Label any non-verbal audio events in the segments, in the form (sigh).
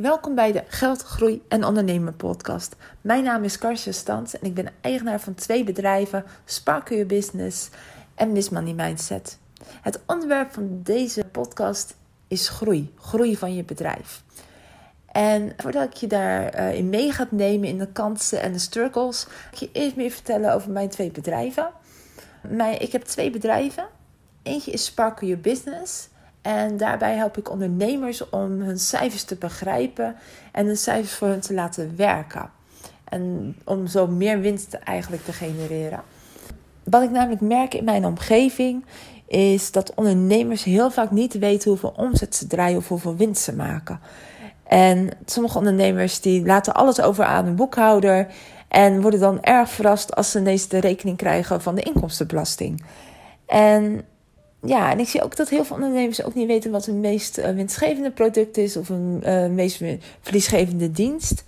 Welkom bij de Geld, Groei en Ondernemer podcast. Mijn naam is Karsje Stans en ik ben eigenaar van twee bedrijven, Spark Your Business en Miss Money Mindset. Het onderwerp van deze podcast is groei, groei van je bedrijf. En voordat ik je daarin uh, mee ga nemen in de kansen en de struggles, ga ik je eerst meer vertellen over mijn twee bedrijven. Ik heb twee bedrijven. Eentje is Spark Your Business en daarbij help ik ondernemers om hun cijfers te begrijpen en hun cijfers voor hun te laten werken. En om zo meer winst eigenlijk te genereren. Wat ik namelijk merk in mijn omgeving is dat ondernemers heel vaak niet weten hoeveel omzet ze draaien of hoeveel winst ze maken. En sommige ondernemers die laten alles over aan een boekhouder en worden dan erg verrast als ze ineens de rekening krijgen van de inkomstenbelasting. En ja, en ik zie ook dat heel veel ondernemers ook niet weten wat hun meest uh, winstgevende product is of een uh, meest verliesgevende dienst.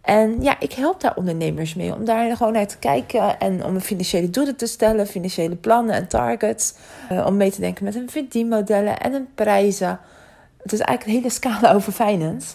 En ja, ik help daar ondernemers mee om daar gewoon naar te kijken en om een financiële doelen te stellen, financiële plannen en targets. Uh, om mee te denken met hun verdienmodellen en hun prijzen. Het is eigenlijk een hele scala over finance.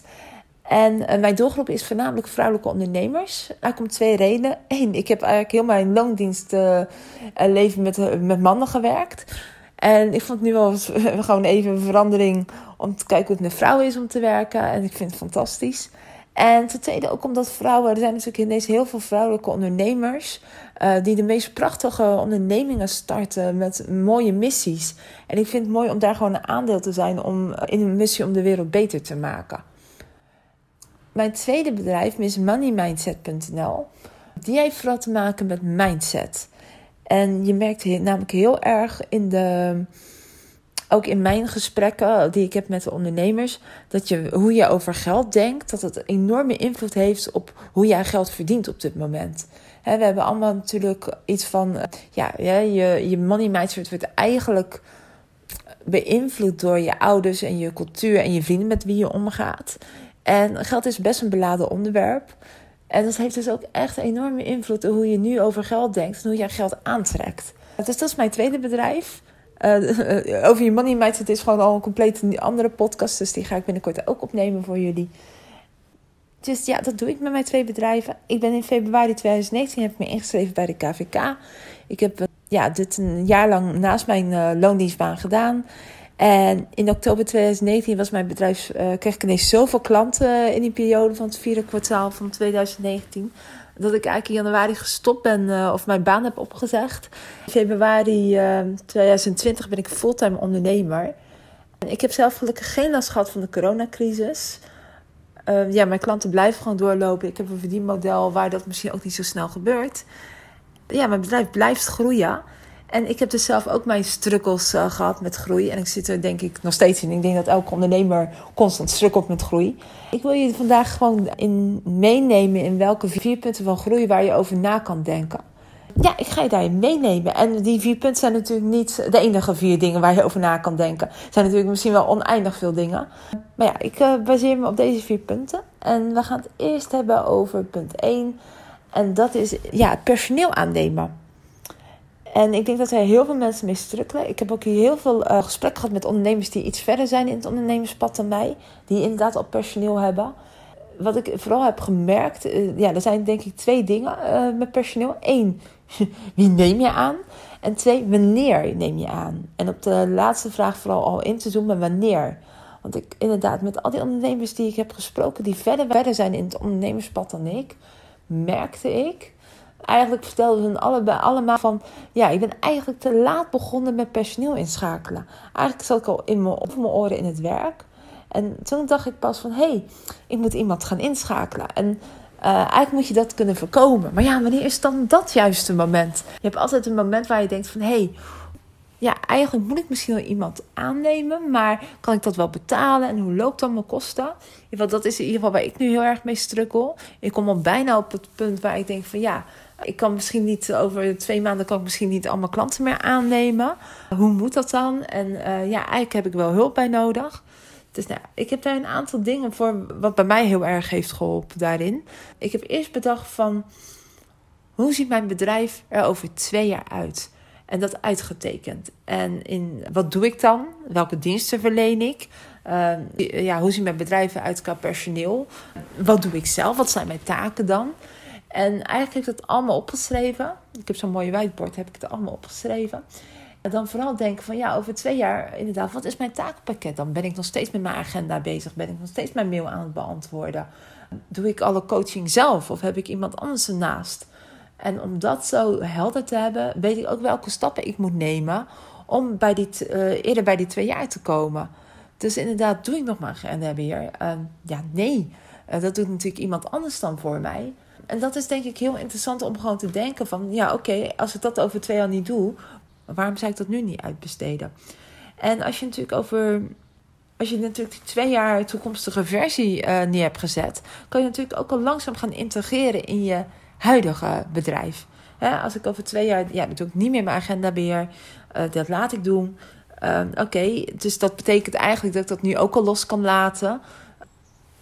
En mijn doelgroep is voornamelijk vrouwelijke ondernemers. Eigenlijk om twee redenen. Eén, ik heb eigenlijk heel mijn loondienstleven met, met mannen gewerkt. En ik vond het nu wel (laughs) gewoon even een verandering om te kijken hoe het met vrouwen is om te werken. En ik vind het fantastisch. En ten tweede ook omdat vrouwen, er zijn natuurlijk ineens heel veel vrouwelijke ondernemers uh, die de meest prachtige ondernemingen starten met mooie missies. En ik vind het mooi om daar gewoon een aandeel te zijn om in een missie om de wereld beter te maken. Mijn tweede bedrijf, MissMoneyMindset.nl, die heeft vooral te maken met mindset. En je merkt namelijk heel erg in de. Ook in mijn gesprekken die ik heb met de ondernemers, dat je hoe je over geld denkt, dat het enorme invloed heeft op hoe jij geld verdient op dit moment. we hebben allemaal natuurlijk iets van, ja, je, je money mindset wordt eigenlijk beïnvloed door je ouders en je cultuur en je vrienden met wie je omgaat. En geld is best een beladen onderwerp. En dat heeft dus ook echt enorme invloed op hoe je nu over geld denkt en hoe jij geld aantrekt. Dus dat is mijn tweede bedrijf. Uh, (laughs) over je money mindset is gewoon al een compleet andere podcast. Dus die ga ik binnenkort ook opnemen voor jullie. Dus ja, dat doe ik met mijn twee bedrijven. Ik ben in februari 2019 heb ik me ingeschreven bij de KVK. Ik heb ja, dit een jaar lang naast mijn uh, loondienstbaan gedaan. En in oktober 2019 was mijn bedrijf, uh, kreeg ik ineens zoveel klanten in die periode van het vierde kwartaal van 2019. Dat ik eigenlijk in januari gestopt ben uh, of mijn baan heb opgezegd. In februari uh, eh, 2020 ben ik fulltime ondernemer. En ik heb zelf gelukkig geen last gehad van de coronacrisis. ja, mijn klanten blijven gewoon doorlopen. Ik heb een verdienmodel waar dat misschien ook niet zo snel gebeurt. Ja, mijn bedrijf blijft groeien. En ik heb dus zelf ook mijn struggles uh, gehad met groei. En ik zit er denk ik nog steeds in. Ik denk dat elke ondernemer constant struggelt met groei. Ik wil je vandaag gewoon in meenemen in welke vier punten van groei waar je over na kan denken. Ja, ik ga je daarin meenemen. En die vier punten zijn natuurlijk niet de enige vier dingen waar je over na kan denken. Er zijn natuurlijk misschien wel oneindig veel dingen. Maar ja, ik uh, baseer me op deze vier punten. En we gaan het eerst hebben over punt 1. En dat is ja, het personeel aannemen. En ik denk dat er heel veel mensen mee strukkelen. Ik heb ook heel veel uh, gesprekken gehad met ondernemers die iets verder zijn in het ondernemerspad dan mij. Die inderdaad al personeel hebben. Wat ik vooral heb gemerkt, uh, ja, er zijn denk ik twee dingen uh, met personeel. Eén, (laughs) wie neem je aan? En twee, wanneer neem je aan? En op de laatste vraag vooral al in te zoomen, wanneer? Want ik inderdaad, met al die ondernemers die ik heb gesproken, die verder, verder zijn in het ondernemerspad dan ik, merkte ik Eigenlijk vertelden ze allebei allemaal van... Ja, ik ben eigenlijk te laat begonnen met personeel inschakelen. Eigenlijk zat ik al in mijn, op mijn oren in het werk. En toen dacht ik pas van... Hé, hey, ik moet iemand gaan inschakelen. En uh, eigenlijk moet je dat kunnen voorkomen. Maar ja, wanneer is dan dat juiste moment? Je hebt altijd een moment waar je denkt van... Hé, hey, ja, eigenlijk moet ik misschien wel iemand aannemen, maar kan ik dat wel betalen en hoe loopt dan mijn kosten? Geval, dat is in ieder geval waar ik nu heel erg mee struggle. Ik kom al bijna op het punt waar ik denk van ja, ik kan misschien niet over twee maanden kan ik misschien niet allemaal klanten meer aannemen. Hoe moet dat dan? En uh, ja, eigenlijk heb ik wel hulp bij nodig. Dus nou, ik heb daar een aantal dingen voor wat bij mij heel erg heeft geholpen daarin. Ik heb eerst bedacht van hoe ziet mijn bedrijf er over twee jaar uit? En dat uitgetekend. En in wat doe ik dan? Welke diensten verleen ik? Ehm, ja, hoe zien mijn bedrijven uit qua personeel? Wat doe ik zelf? Wat zijn mijn taken dan? En eigenlijk heb ik dat allemaal opgeschreven. Ik heb zo'n mooie whiteboard, heb ik het allemaal opgeschreven. En dan vooral denken van ja, over twee jaar inderdaad, wat is mijn takenpakket dan? Ben ik nog steeds met mijn agenda bezig? Ben ik nog steeds mijn mail aan het beantwoorden? Doe ik alle coaching zelf of heb ik iemand anders ernaast? En om dat zo helder te hebben, weet ik ook welke stappen ik moet nemen om bij die, uh, eerder bij die twee jaar te komen. Dus inderdaad, doe ik nog maar agendabeheer? Uh, ja, nee. Uh, dat doet natuurlijk iemand anders dan voor mij. En dat is denk ik heel interessant om gewoon te denken van... ja, oké, als ik dat over twee jaar niet doe... waarom zou ik dat nu niet uitbesteden? En als je natuurlijk over... Als je natuurlijk die twee jaar toekomstige versie uh, neer hebt gezet... kan je natuurlijk ook al langzaam gaan integreren in je huidige bedrijf. als ik over twee jaar... Ja, natuurlijk niet meer mijn agenda beheer. Uh, dat laat ik doen. Uh, Oké, dus dat betekent eigenlijk dat ik dat nu ook al los kan laten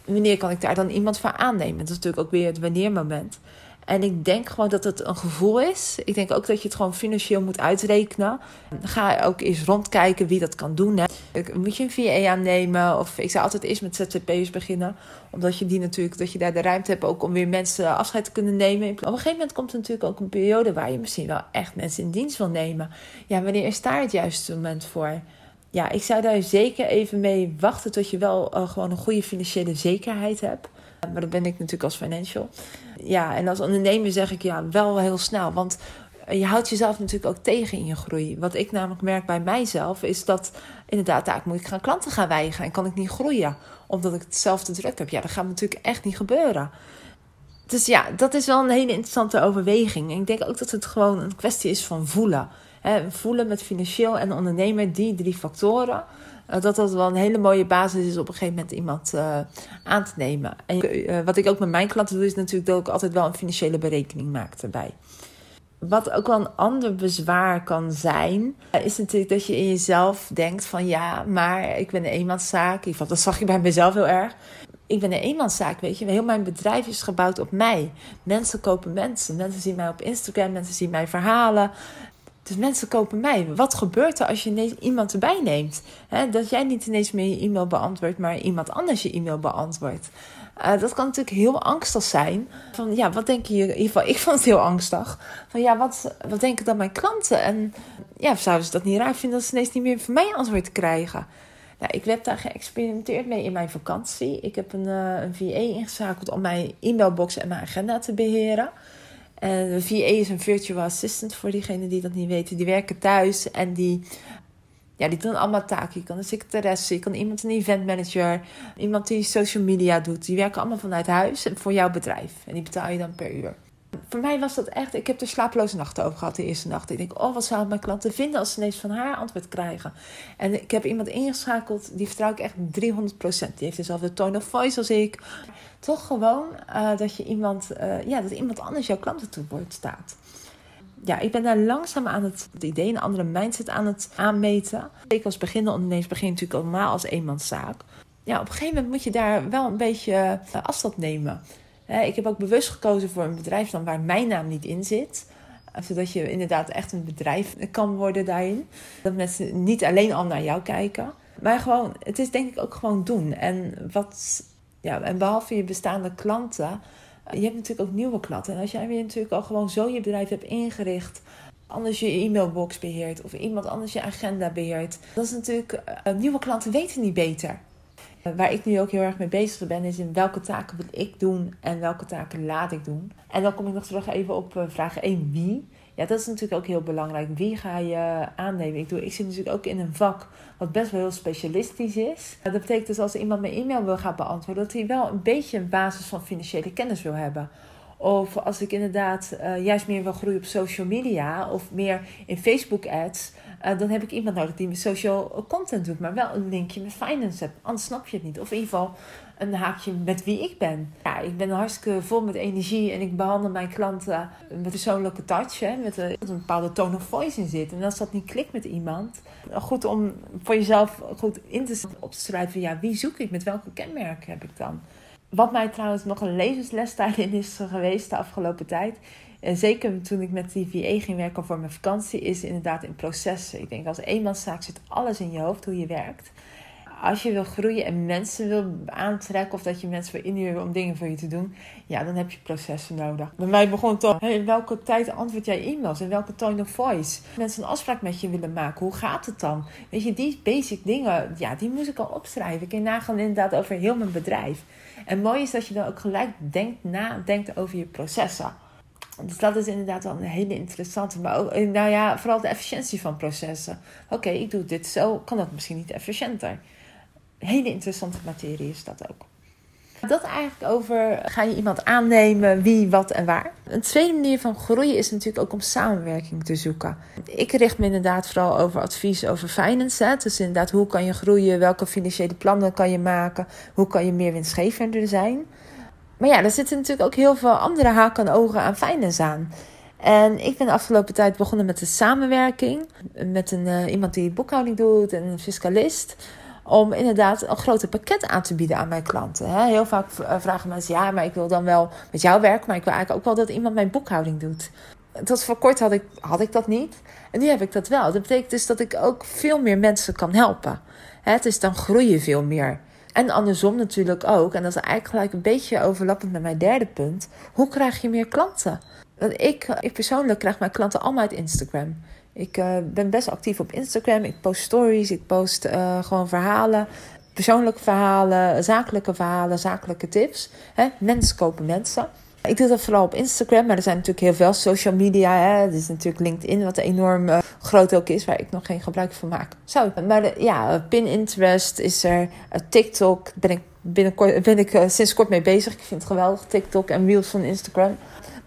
wanneer kan ik daar dan iemand voor aannemen? Dat is natuurlijk ook weer het wanneer moment. En ik denk gewoon dat het een gevoel is. Ik denk ook dat je het gewoon financieel moet uitrekenen. Ga ook eens rondkijken wie dat kan doen. Hè. Moet je een VA aannemen? Of ik zou altijd eerst met ZZP'ers beginnen. Omdat je die natuurlijk, dat je daar de ruimte hebt ook om weer mensen afscheid te kunnen nemen. Op een gegeven moment komt er natuurlijk ook een periode waar je misschien wel echt mensen in dienst wil nemen. Ja, wanneer is daar het juiste moment voor? Ja, ik zou daar zeker even mee wachten tot je wel uh, gewoon een goede financiële zekerheid hebt. Maar dat ben ik natuurlijk als financial. Ja, en als ondernemer zeg ik ja, wel heel snel. Want je houdt jezelf natuurlijk ook tegen in je groei. Wat ik namelijk merk bij mijzelf is dat inderdaad, daar moet ik gaan klanten gaan weigeren en kan ik niet groeien omdat ik hetzelfde druk heb. Ja, dat gaat natuurlijk echt niet gebeuren. Dus ja, dat is wel een hele interessante overweging. Ik denk ook dat het gewoon een kwestie is van voelen voelen met financieel en ondernemer, die drie factoren. Uh, dat dat wel een hele mooie basis is op een gegeven moment iemand uh, aan te nemen. En uh, wat ik ook met mijn klanten doe, is natuurlijk dat ik altijd wel een financiële berekening maak erbij. Wat ook wel een ander bezwaar kan zijn, is natuurlijk dat je in jezelf denkt van ja, maar ik ben een eenmanszaak. Dat zag ik bij mezelf heel erg. Ik ben een eenmanszaak, weet je. Heel mijn bedrijf is gebouwd op mij. Mensen kopen mensen. Mensen zien mij op Instagram, mensen zien mijn verhalen. Dus mensen kopen mij. Wat gebeurt er als je ineens iemand erbij neemt? dat jij niet ineens meer je e-mail beantwoordt, maar iemand anders je e-mail beantwoordt. Uh, dat kan natuurlijk heel angstig zijn. Van ja, wat denk je? In ieder geval, ik vond het heel angstig. Van ja, wat, wat denken dan mijn klanten? En ja, zouden ze dat niet raar vinden dat ze ineens niet meer van mij antwoord krijgen? Nou, ik heb daar geëxperimenteerd mee in mijn vakantie. Ik heb een, uh, een VA ingeschakeld om mijn e-mailbox en mijn agenda te beheren. En de VA is een virtual assistant voor diegenen die dat niet weten. Die werken thuis en die, ja, die doen allemaal taken. Je kan een secretaresse, je kan iemand een event manager, iemand die social media doet. Die werken allemaal vanuit huis en voor jouw bedrijf. En die betaal je dan per uur. Voor mij was dat echt, ik heb er slapeloze nachten over gehad de eerste nacht. Ik denk, oh, wat zouden mijn klanten vinden als ze ineens van haar antwoord krijgen? En ik heb iemand ingeschakeld, die vertrouw ik echt 300%. Die heeft dezelfde tone of voice als ik toch gewoon uh, dat je iemand, uh, ja, dat iemand anders jouw klanten toewoord staat. Ja, ik ben daar langzaam aan het, idee, een andere mindset aan het aanmeten. Ik als beginnende ondernemer begin natuurlijk allemaal als eenmanszaak. Ja, op een gegeven moment moet je daar wel een beetje uh, afstand nemen. Ik heb ook bewust gekozen voor een bedrijf waar mijn naam niet in zit zodat je inderdaad echt een bedrijf kan worden daarin. Dat mensen niet alleen al naar jou kijken. Maar gewoon, het is denk ik ook gewoon doen. En wat ja, en behalve je bestaande klanten, je hebt natuurlijk ook nieuwe klanten. En als jij weer natuurlijk al gewoon zo je bedrijf hebt ingericht, anders je e-mailbox beheert of iemand anders je agenda beheert, dat is natuurlijk, nieuwe klanten weten niet beter. Uh, waar ik nu ook heel erg mee bezig ben, is in welke taken wil ik doen en welke taken laat ik doen. En dan kom ik nog terug even op uh, vraag 1, wie. Ja, dat is natuurlijk ook heel belangrijk. Wie ga je aannemen? Ik, doe, ik zit natuurlijk ook in een vak wat best wel heel specialistisch is. Dat betekent dus als iemand mijn e-mail wil gaan beantwoorden, dat hij wel een beetje een basis van financiële kennis wil hebben. Of als ik inderdaad uh, juist meer wil groeien op social media of meer in Facebook ads, uh, dan heb ik iemand nodig die mijn social content doet, maar wel een linkje met finance hebt. Anders snap je het niet. Of in ieder geval een haakje met wie ik ben. Ja, ik ben hartstikke vol met energie en ik behandel mijn klanten met persoonlijke touch, hè, met een, een bepaalde tone of voice in zit. En als dat niet klikt met iemand, goed om voor jezelf goed in te op te schrijven, ja, wie zoek ik, met welke kenmerken heb ik dan? Wat mij trouwens nog een levensles daarin is geweest de afgelopen tijd. En zeker toen ik met die VA ging werken voor mijn vakantie, is inderdaad in processen. Ik denk als eenmanszaak zit alles in je hoofd hoe je werkt als je wil groeien en mensen wil aantrekken of dat je mensen wil inhuren om dingen voor je te doen, ja, dan heb je processen nodig. Bij mij begon het toch, hey, welke tijd antwoord jij e-mails? In welke tone of voice? Mensen een afspraak met je willen maken, hoe gaat het dan? Weet je, die basic dingen, ja, die moest ik al opschrijven. Ik kan nagaan inderdaad over heel mijn bedrijf. En mooi is dat je dan ook gelijk denkt, nadenkt over je processen. Dus dat is inderdaad wel een hele interessante. Maar ook, eh, nou ja, vooral de efficiëntie van processen. Oké, ik doe dit zo, kan dat misschien niet efficiënter? Hele interessante materie is dat ook. Dat eigenlijk over ga je iemand aannemen, wie, wat en waar. Een tweede manier van groeien is natuurlijk ook om samenwerking te zoeken. Ik richt me inderdaad vooral over advies over finance. Dus inderdaad, hoe kan je groeien? Welke financiële plannen kan je maken? Hoe kan je meer winstgevender zijn? Maar ja, er zitten natuurlijk ook heel veel andere haken en ogen aan finance aan. En ik ben de afgelopen tijd begonnen met een samenwerking met een, uh, iemand die boekhouding doet en een fiscalist. Om inderdaad een groter pakket aan te bieden aan mijn klanten. Heel vaak eh, vragen mensen: ja, maar ik wil dan wel met jou werken, maar ik wil eigenlijk ook wel dat iemand mijn boekhouding doet. Tot voor kort had ik, had ik dat niet. En nu heb ik dat wel. Dat betekent dus dat ik ook veel meer mensen kan helpen. Het is dan groeien veel meer. En andersom natuurlijk ook. En dat is eigenlijk gelijk een beetje overlappend met mijn derde punt. Hoe krijg je meer klanten? Want ik, ik persoonlijk krijg mijn klanten allemaal uit Instagram. Ik uh, ben best actief op Instagram. Ik post stories, ik post uh, gewoon verhalen. Persoonlijke verhalen, zakelijke verhalen, zakelijke tips. Hè? Mensen kopen mensen. Ik doe dat vooral op Instagram, maar er zijn natuurlijk heel veel social media. Hè. Er is natuurlijk LinkedIn, wat enorm uh, groot ook is, waar ik nog geen gebruik van maak. Zo, maar de, ja, Pinterest is er, uh, TikTok ben ik, binnenkort, ben ik sinds kort mee bezig. Ik vind het geweldig, TikTok en Reels van Instagram.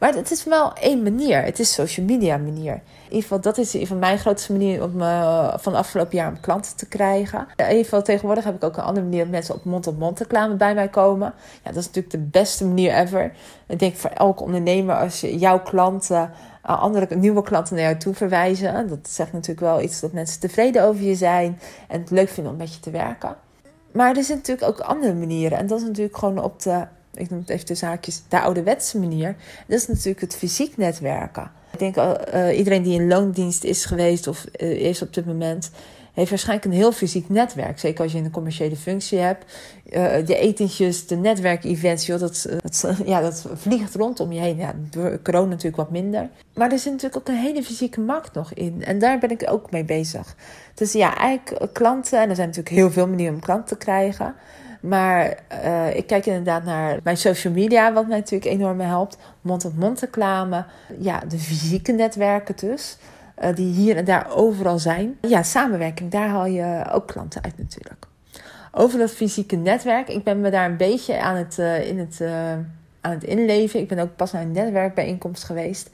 Maar het is wel één manier. Het is social media manier. In ieder geval, dat is een van mijn grootste manieren om uh, van afgelopen jaar om klanten te krijgen. In ieder geval, tegenwoordig heb ik ook een andere manier dat mensen op mond-op-mond reclame bij mij komen. Ja, dat is natuurlijk de beste manier ever. Ik denk voor elke ondernemer, als je jouw klanten, uh, andere nieuwe klanten naar jou toe verwijzen. Dat zegt natuurlijk wel iets dat mensen tevreden over je zijn en het leuk vinden om met je te werken. Maar er zijn natuurlijk ook andere manieren. En dat is natuurlijk gewoon op de ik noem het even de zaakjes, de ouderwetse manier. Dat is natuurlijk het fysiek netwerken. Ik denk uh, iedereen die in loondienst is geweest of uh, is op dit moment, heeft waarschijnlijk een heel fysiek netwerk. Zeker als je een commerciële functie hebt. Uh, de etentjes, de netwerkevents, joh, dat, dat, (laughs) ja, dat vliegt rondom je heen. Ja, door corona natuurlijk wat minder. Maar er zit natuurlijk ook een hele fysieke markt nog in. En daar ben ik ook mee bezig. Dus ja, eigenlijk klanten, en er zijn natuurlijk heel veel manieren om klanten te krijgen. Maar uh, ik kijk inderdaad naar mijn social media, wat mij natuurlijk enorm helpt. Mond-op-mond reclame. Ja, de fysieke netwerken dus. Uh, die hier en daar overal zijn. Ja, samenwerking, daar haal je ook klanten uit natuurlijk. Over dat fysieke netwerk, ik ben me daar een beetje aan het, uh, in het, aan het inleven. Ik ben ook pas naar een netwerkbijeenkomst geweest.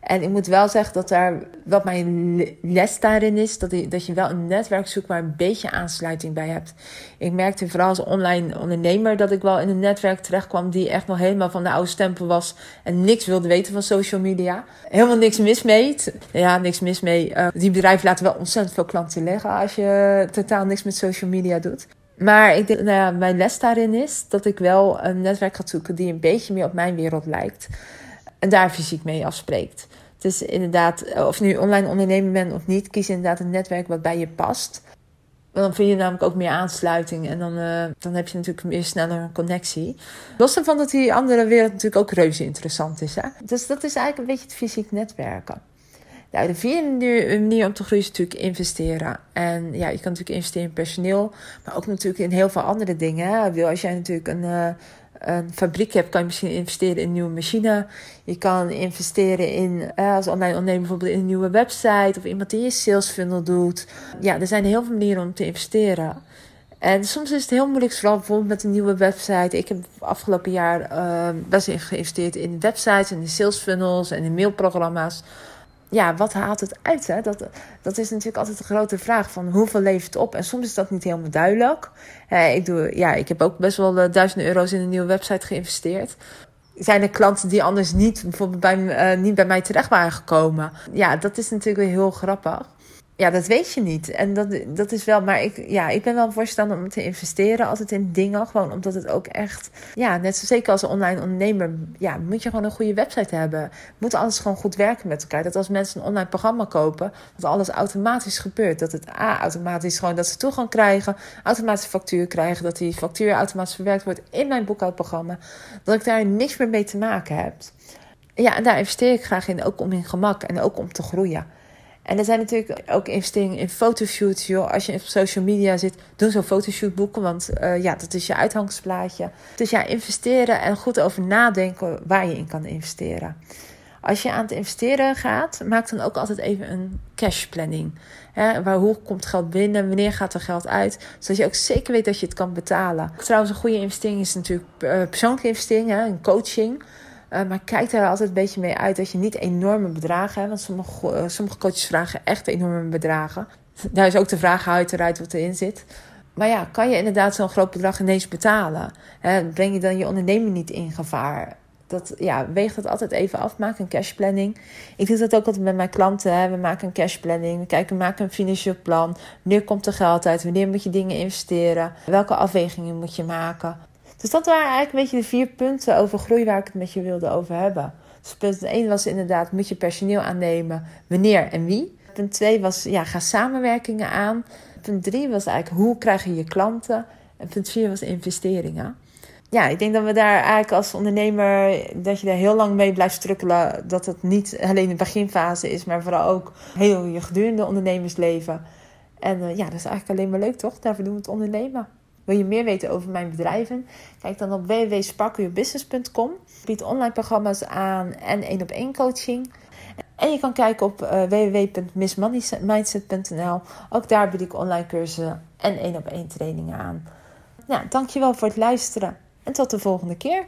En ik moet wel zeggen dat daar, wat mijn les daarin is, dat, je, dat je wel een netwerk zoekt waar een beetje aansluiting bij hebt. Ik merkte vooral als online ondernemer dat ik wel in een netwerk terecht kwam die echt nog helemaal van de oude stempel was en niks wilde weten van social media. Helemaal niks mis mee. Ja, niks mis mee. Uh, die bedrijven laten wel ontzettend veel klanten leggen als je totaal niks met social media doet. Maar ik denk, nou ja, mijn les daarin is dat ik wel een netwerk ga zoeken die een beetje meer op mijn wereld lijkt en daar fysiek mee afspreekt. Dus inderdaad, eh, of nu online ondernemer bent of niet, kies inderdaad een netwerk wat bij je past. Dan vind je namelijk ook meer aansluiting en dan, uh, dan heb je natuurlijk meer sneller een connectie. Los daarvan dat die andere wereld natuurlijk ook reuze interessant is. Hè? Dus dat is eigenlijk een beetje het fysiek netwerken. Nou, de vierde manier om te groeien is natuurlijk investeren. En ja, je kan natuurlijk investeren in personeel, maar ook natuurlijk in heel veel andere dingen. Als jij natuurlijk een, een fabriek hebt, kan je misschien investeren in een nieuwe machine. Je kan investeren in, als online ondernemer bijvoorbeeld, in een nieuwe website of iemand die je sales funnel doet. Ja, er zijn heel veel manieren om te investeren. En soms is het heel moeilijk, vooral bijvoorbeeld met een nieuwe website. Ik heb afgelopen jaar uh, best geïnvesteerd in websites en in sales funnels en in mailprogramma's ja, wat haalt het uit? Hè? Dat, dat is natuurlijk altijd de grote vraag van hoeveel levert het op? En soms is dat niet helemaal duidelijk. Eh, ik, doe, ja, ik heb ook best wel uh, duizenden euro's in een nieuwe website geïnvesteerd. Zijn er klanten die anders niet, bijvoorbeeld bij, uh, niet bij mij terecht waren gekomen? Ja, dat is natuurlijk heel grappig. Ja, dat weet je niet. En dat, dat is wel, maar ik, ja, ik ben wel voorstander om te investeren altijd in dingen. Gewoon omdat het ook echt, ja, net zo zeker als een online ondernemer, ja, moet je gewoon een goede website hebben. Moet alles gewoon goed werken met elkaar. Dat als mensen een online programma kopen, dat alles automatisch gebeurt. Dat het A, automatisch gewoon dat ze toegang krijgen, automatisch factuur krijgen, dat die factuur automatisch verwerkt wordt in mijn boekhoudprogramma. Dat ik daar niks meer mee te maken heb. Ja, en daar investeer ik graag in, ook om in gemak en ook om te groeien. En er zijn natuurlijk ook investeringen in fotoshoots. Joh. Als je op social media zit, doe zo'n fotoshoot boeken. Want uh, ja, dat is je uitgangsplaatje. Dus ja, investeren en goed over nadenken waar je in kan investeren. Als je aan het investeren gaat, maak dan ook altijd even een cash planning. waar, hoe komt geld binnen? Wanneer gaat er geld uit? Zodat je ook zeker weet dat je het kan betalen. Trouwens, een goede investering is natuurlijk uh, persoonlijke investering, hè, een coaching. Uh, maar kijk daar altijd een beetje mee uit dat je niet enorme bedragen hebt. Want sommige, uh, sommige coaches vragen echt enorme bedragen. Daar is ook de vraag uiteraard wat erin zit. Maar ja, kan je inderdaad zo'n groot bedrag ineens betalen? Breng je dan je onderneming niet in gevaar? Dat, ja, weeg dat altijd even af. Maak een cashplanning. Ik doe dat ook altijd met mijn klanten. We maken een cashplanning. We kijken, maken een financieel plan. Wanneer komt er geld uit? Wanneer moet je dingen investeren? Welke afwegingen moet je maken? Dus dat waren eigenlijk een beetje de vier punten over groei waar ik het met je wilde over hebben. Dus punt 1 was inderdaad, moet je personeel aannemen, wanneer en wie. Punt 2 was, ja, ga samenwerkingen aan. Punt 3 was eigenlijk, hoe krijg je je klanten? En punt 4 was investeringen. Ja, ik denk dat we daar eigenlijk als ondernemer, dat je daar heel lang mee blijft strukkelen. Dat het niet alleen de beginfase is, maar vooral ook heel je gedurende ondernemersleven. En uh, ja, dat is eigenlijk alleen maar leuk, toch? Daarvoor doen we het ondernemen. Wil je meer weten over mijn bedrijven? Kijk dan op www.sparkleyourbusiness.com. Ik bied online programma's aan en één op één coaching. En je kan kijken op uh, www.missmoneymindset.nl. Ook daar bied ik online cursussen en één op één trainingen aan. Nou, dankjewel voor het luisteren en tot de volgende keer.